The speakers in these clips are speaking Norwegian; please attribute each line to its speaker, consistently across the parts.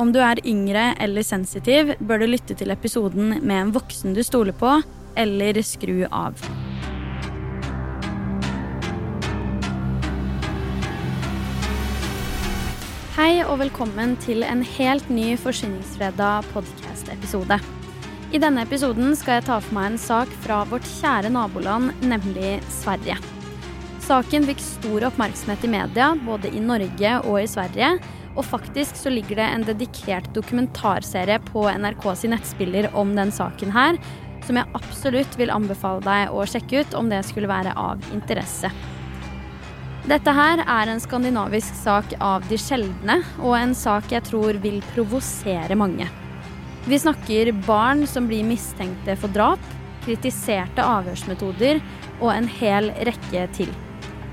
Speaker 1: Om du er yngre eller sensitiv, bør du lytte til episoden med en voksen du stoler på, eller skru av. Hei og velkommen til en helt ny Forsyningsfredag podkast-episode. I denne episoden skal jeg ta for meg en sak fra vårt kjære naboland, nemlig Sverige. Saken fikk stor oppmerksomhet i media, både i Norge og i Sverige. Og faktisk så ligger det en dedikert dokumentarserie på NRK sin nettspiller om den saken her, som jeg absolutt vil anbefale deg å sjekke ut om det skulle være av interesse. Dette her er en skandinavisk sak av de sjeldne, og en sak jeg tror vil provosere mange. Vi snakker barn som blir mistenkte for drap, kritiserte avhørsmetoder og en hel rekke til.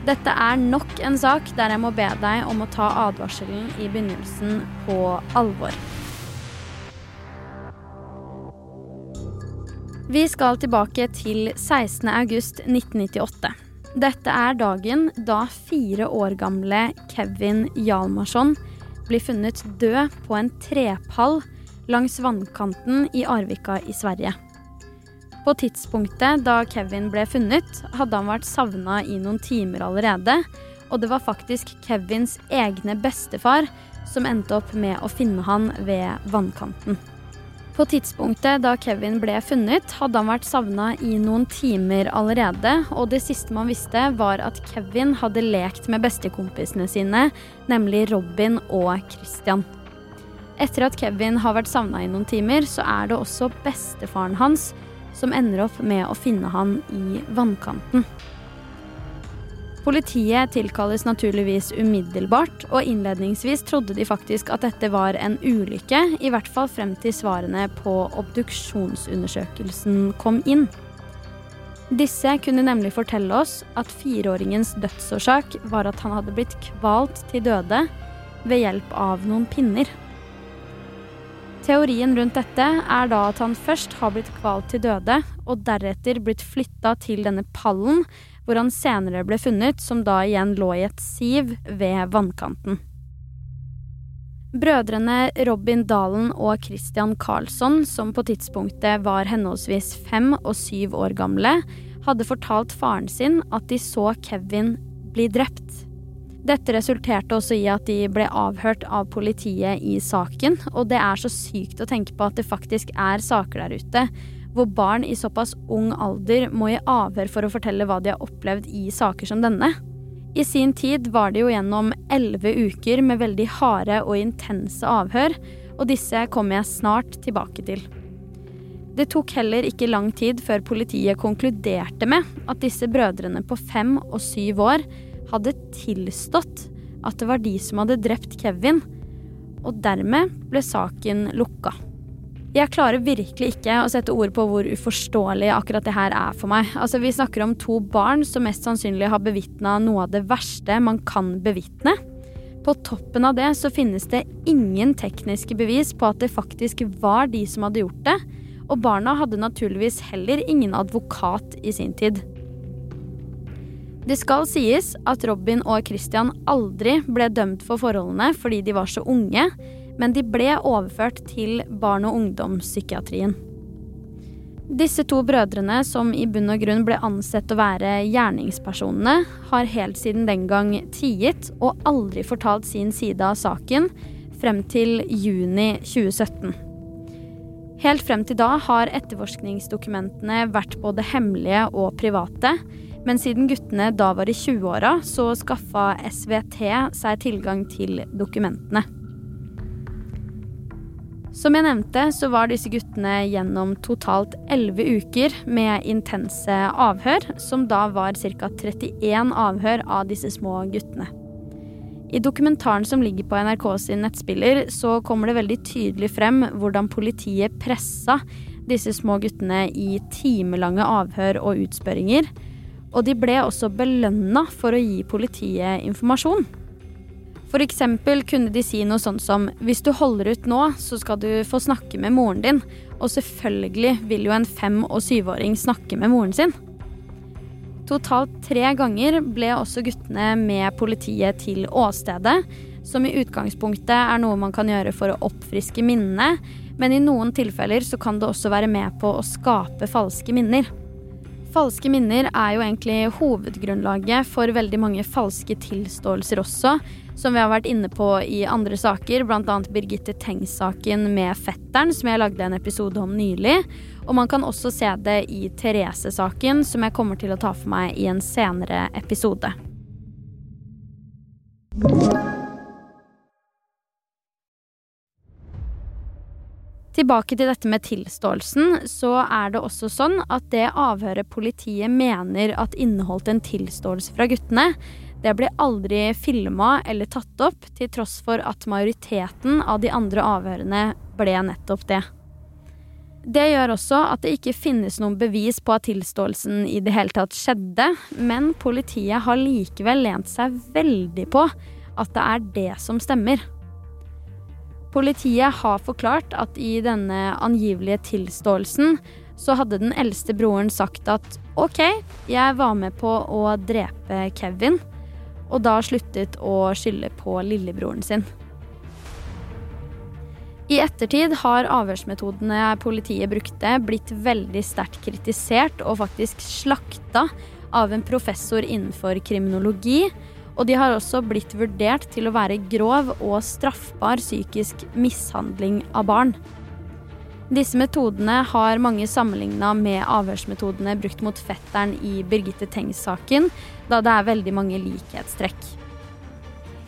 Speaker 1: Dette er nok en sak der jeg må be deg om å ta advarselen i begynnelsen på alvor. Vi skal tilbake til 16. august 1998. Dette er dagen da fire år gamle Kevin Hjalmarsson blir funnet død på en trepall langs vannkanten i Arvika i Sverige. På tidspunktet da Kevin ble funnet, hadde han vært savna i noen timer allerede, og det var faktisk Kevins egne bestefar som endte opp med å finne han ved vannkanten. På tidspunktet da Kevin ble funnet, hadde han vært savna i noen timer allerede, og det siste man visste, var at Kevin hadde lekt med bestekompisene sine, nemlig Robin og Christian. Etter at Kevin har vært savna i noen timer, så er det også bestefaren hans som ender opp med å finne han i vannkanten. Politiet tilkalles naturligvis umiddelbart, og innledningsvis trodde de faktisk at dette var en ulykke, i hvert fall frem til svarene på obduksjonsundersøkelsen kom inn. Disse kunne nemlig fortelle oss at fireåringens dødsårsak var at han hadde blitt kvalt til døde ved hjelp av noen pinner. Teorien rundt dette er da at han først har blitt kvalt til døde, og deretter blitt flytta til denne pallen hvor han senere ble funnet, som da igjen lå i et siv ved vannkanten. Brødrene Robin Dalen og Christian Karlsson, som på tidspunktet var henholdsvis fem og syv år gamle, hadde fortalt faren sin at de så Kevin bli drept. Dette resulterte også i at de ble avhørt av politiet i saken, og det er så sykt å tenke på at det faktisk er saker der ute hvor barn i såpass ung alder må i avhør for å fortelle hva de har opplevd i saker som denne. I sin tid var det jo gjennom elleve uker med veldig harde og intense avhør, og disse kommer jeg snart tilbake til. Det tok heller ikke lang tid før politiet konkluderte med at disse brødrene på fem og syv år hadde tilstått at det var de som hadde drept Kevin, og dermed ble saken lukka. Jeg klarer virkelig ikke å sette ord på hvor uforståelig akkurat det her er for meg. Altså, vi snakker om to barn som mest sannsynlig har bevitna noe av det verste man kan bevitne. På toppen av det så finnes det ingen tekniske bevis på at det faktisk var de som hadde gjort det, og barna hadde naturligvis heller ingen advokat i sin tid. Det skal sies at Robin og Christian aldri ble dømt for forholdene fordi de var så unge, men de ble overført til barn- og ungdomspsykiatrien. Disse to brødrene, som i bunn og grunn ble ansett å være gjerningspersonene, har helt siden den gang tiet og aldri fortalt sin side av saken frem til juni 2017. Helt frem til da har etterforskningsdokumentene vært både hemmelige og private, men siden guttene da var i 20-åra, så skaffa SVT seg tilgang til dokumentene. Som jeg nevnte, så var disse guttene gjennom totalt elleve uker med intense avhør, som da var ca. 31 avhør av disse små guttene. I dokumentaren som ligger på NRK sin nettspiller, så kommer det veldig tydelig frem hvordan politiet pressa disse små guttene i timelange avhør og utspørringer. Og de ble også belønna for å gi politiet informasjon. For eksempel kunne de si noe sånt som hvis du holder ut nå, så skal du få snakke med moren din. Og selvfølgelig vil jo en fem- og syvåring snakke med moren sin. Totalt tre ganger ble også guttene med politiet til åstedet, som i utgangspunktet er noe man kan gjøre for å oppfriske minnene, men i noen tilfeller så kan det også være med på å skape falske minner. Falske minner er jo egentlig hovedgrunnlaget for veldig mange falske tilståelser også, som vi har vært inne på i andre saker, bl.a. Birgitte Tengs-saken med fetteren, som jeg lagde en episode om nylig. Og man kan også se det i Therese-saken, som jeg kommer til å ta for meg i en senere episode. Tilbake til dette med tilståelsen, så er det også sånn at det avhøret politiet mener at inneholdt en tilståelse fra guttene, det ble aldri filma eller tatt opp, til tross for at majoriteten av de andre avhørene ble nettopp det. Det gjør også at det ikke finnes noen bevis på at tilståelsen i det hele tatt skjedde, men politiet har likevel lent seg veldig på at det er det som stemmer. Politiet har forklart at i denne angivelige tilståelsen så hadde den eldste broren sagt at OK, jeg var med på å drepe Kevin, og da sluttet å skylde på lillebroren sin. I ettertid har avhørsmetodene politiet brukte, blitt veldig sterkt kritisert og faktisk slakta av en professor innenfor kriminologi og de har også blitt vurdert til å være grov og straffbar psykisk mishandling av barn. Disse metodene har mange sammenligna med avhørsmetodene brukt mot fetteren i Birgitte Tengs-saken, da det er veldig mange likhetstrekk.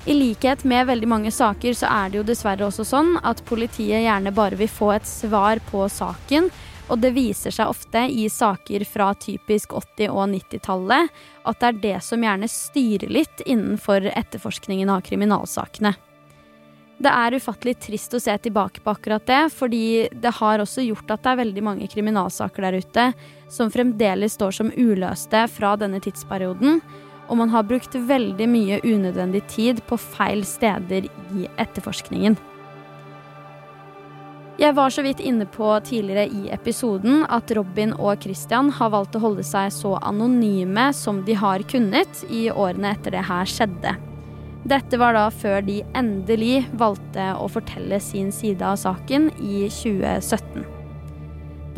Speaker 1: I likhet med veldig mange saker så er det jo dessverre også sånn at politiet gjerne bare vil få et svar på saken, og det viser seg ofte i saker fra typisk 80- og 90-tallet at det er det som gjerne styrer litt innenfor etterforskningen av kriminalsakene. Det er ufattelig trist å se tilbake på akkurat det, fordi det har også gjort at det er veldig mange kriminalsaker der ute som fremdeles står som uløste fra denne tidsperioden, og man har brukt veldig mye unødvendig tid på feil steder i etterforskningen. Jeg var så vidt inne på tidligere i episoden at Robin og Christian har valgt å holde seg så anonyme som de har kunnet i årene etter det her skjedde. Dette var da før de endelig valgte å fortelle sin side av saken i 2017.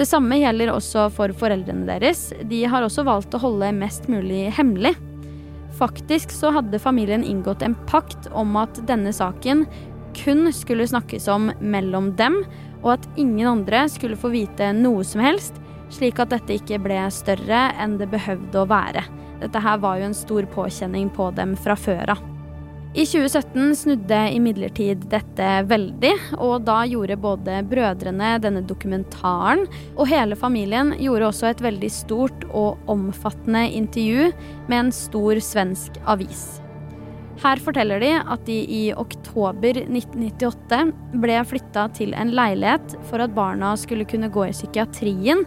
Speaker 1: Det samme gjelder også for foreldrene deres. De har også valgt å holde mest mulig hemmelig. Faktisk så hadde familien inngått en pakt om at denne saken kun skulle snakkes om mellom dem, og at ingen andre skulle få vite noe som helst, slik at dette ikke ble større enn det behøvde å være. Dette her var jo en stor påkjenning på dem fra før av. I 2017 snudde imidlertid dette veldig, og da gjorde både brødrene denne dokumentaren, og hele familien gjorde også et veldig stort og omfattende intervju med en stor svensk avis. Her forteller de at de i oktober 1998 ble flytta til en leilighet for at barna skulle kunne gå i psykiatrien,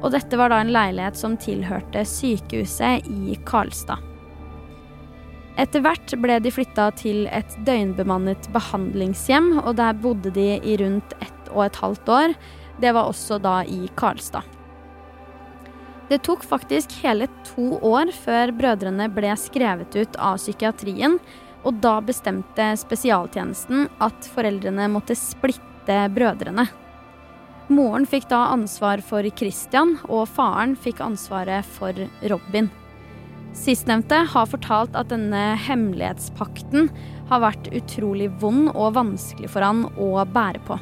Speaker 1: og dette var da en leilighet som tilhørte sykehuset i Karlstad. Etter hvert ble de flytta til et døgnbemannet behandlingshjem, og der bodde de i rundt ett og et halvt år. Det var også da i Karlstad. Det tok faktisk hele to år før brødrene ble skrevet ut av psykiatrien, og da bestemte spesialtjenesten at foreldrene måtte splitte brødrene. Moren fikk da ansvar for Christian, og faren fikk ansvaret for Robin. Sistnevnte har fortalt at denne hemmelighetspakten har vært utrolig vond og vanskelig for han å bære på.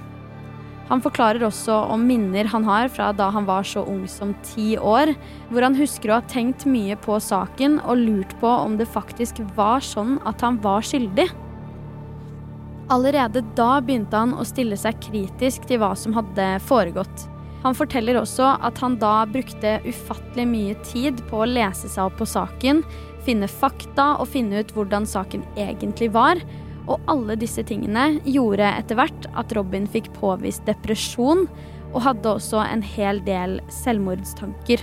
Speaker 1: Han forklarer også om minner han har fra da han var så ung som ti år, hvor han husker å ha tenkt mye på saken og lurt på om det faktisk var sånn at han var skyldig. Allerede da begynte han å stille seg kritisk til hva som hadde foregått. Han forteller også at han da brukte ufattelig mye tid på å lese seg opp på saken, finne fakta og finne ut hvordan saken egentlig var. Og alle disse tingene gjorde etter hvert at Robin fikk påvist depresjon, og hadde også en hel del selvmordstanker.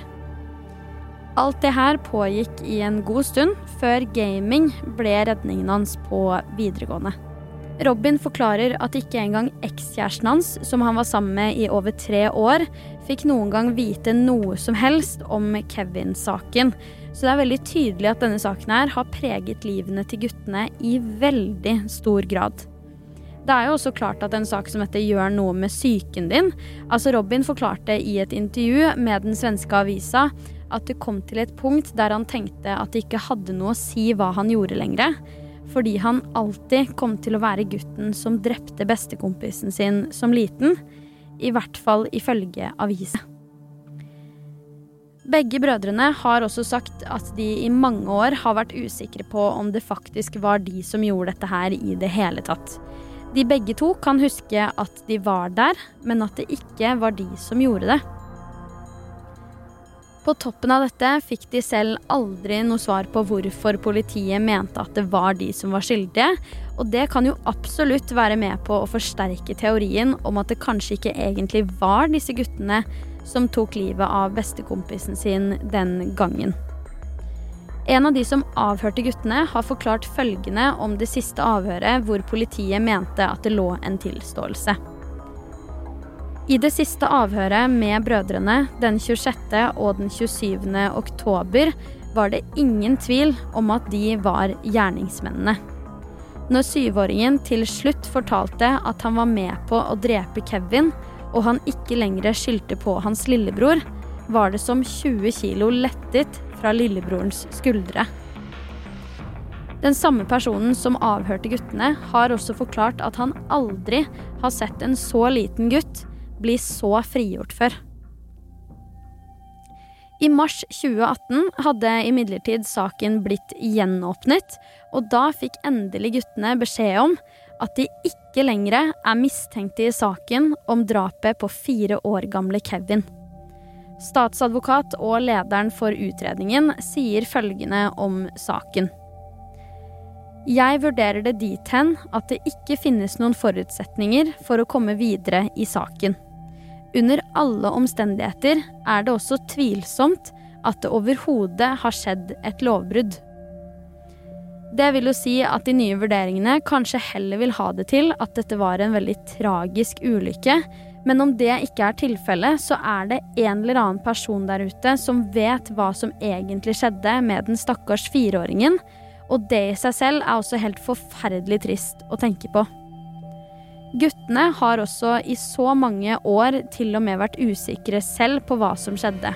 Speaker 1: Alt det her pågikk i en god stund, før gaming ble redningen hans på videregående. Robin forklarer at ikke engang ekskjæresten hans, som han var sammen med i over tre år, fikk noen gang vite noe som helst om Kevin-saken. Så det er veldig tydelig at denne saken her har preget livene til guttene i veldig stor grad. Det er jo også klart at en sak som dette gjør noe med psyken din. Altså Robin forklarte i et intervju med den svenske avisa at det kom til et punkt der han tenkte at det ikke hadde noe å si hva han gjorde lenger. Fordi han alltid kom til å være gutten som drepte bestekompisen sin som liten. I hvert fall ifølge avisa. Begge brødrene har også sagt at de i mange år har vært usikre på om det faktisk var de som gjorde dette her i det hele tatt. De begge to kan huske at de var der, men at det ikke var de som gjorde det. På toppen av dette fikk de selv aldri noe svar på hvorfor politiet mente at det var de som var skyldige, og det kan jo absolutt være med på å forsterke teorien om at det kanskje ikke egentlig var disse guttene som tok livet av bestekompisen sin den gangen. En av de som avhørte guttene, har forklart følgende om det siste avhøret hvor politiet mente at det lå en tilståelse. I det siste avhøret med brødrene den 26. og den 27. oktober var det ingen tvil om at de var gjerningsmennene. Når syvåringen til slutt fortalte at han var med på å drepe Kevin, og han ikke lenger skyldte på hans lillebror, var det som 20 kilo lettet fra lillebrorens skuldre. Den samme personen som avhørte guttene, har også forklart at han aldri har sett en så liten gutt bli så frigjort før. I mars 2018 hadde imidlertid saken blitt gjenåpnet, og da fikk endelig guttene beskjed om at de ikke lenger er mistenkte i saken om drapet på fire år gamle Kevin. Statsadvokat og lederen for utredningen sier følgende om saken. Jeg vurderer det dit hen at det ikke finnes noen forutsetninger for å komme videre i saken. Under alle omstendigheter er det også tvilsomt at det overhodet har skjedd et lovbrudd. Det vil jo si at de nye vurderingene kanskje heller vil ha det til at dette var en veldig tragisk ulykke, men om det ikke er tilfellet, så er det en eller annen person der ute som vet hva som egentlig skjedde med den stakkars fireåringen, og det i seg selv er også helt forferdelig trist å tenke på. Guttene har også i så mange år til og med vært usikre selv på hva som skjedde.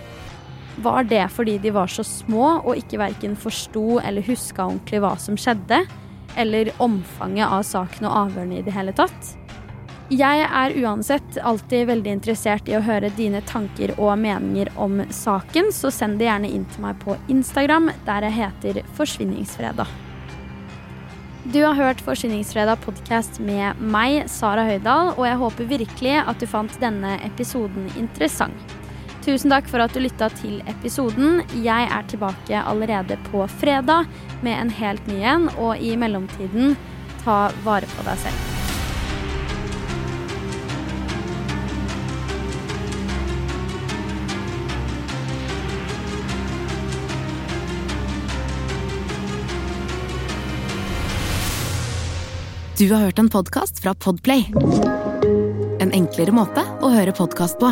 Speaker 1: Var det fordi de var så små og ikke verken forsto eller huska ordentlig hva som skjedde, eller omfanget av saken og avhørene i det hele tatt? Jeg er uansett alltid veldig interessert i å høre dine tanker og meninger om saken, så send det gjerne inn til meg på Instagram, der jeg heter Forsvinningsfredag. Du har hørt Forsvinningsfredag podkast med meg, Sara Høydahl, og jeg håper virkelig at du fant denne episoden interessant. Tusen takk for at du lytta til episoden. Jeg er tilbake allerede på fredag med en helt ny en, og i mellomtiden, ta vare på deg selv.
Speaker 2: Du har hørt en podkast fra Podplay. En enklere måte å høre podkast på.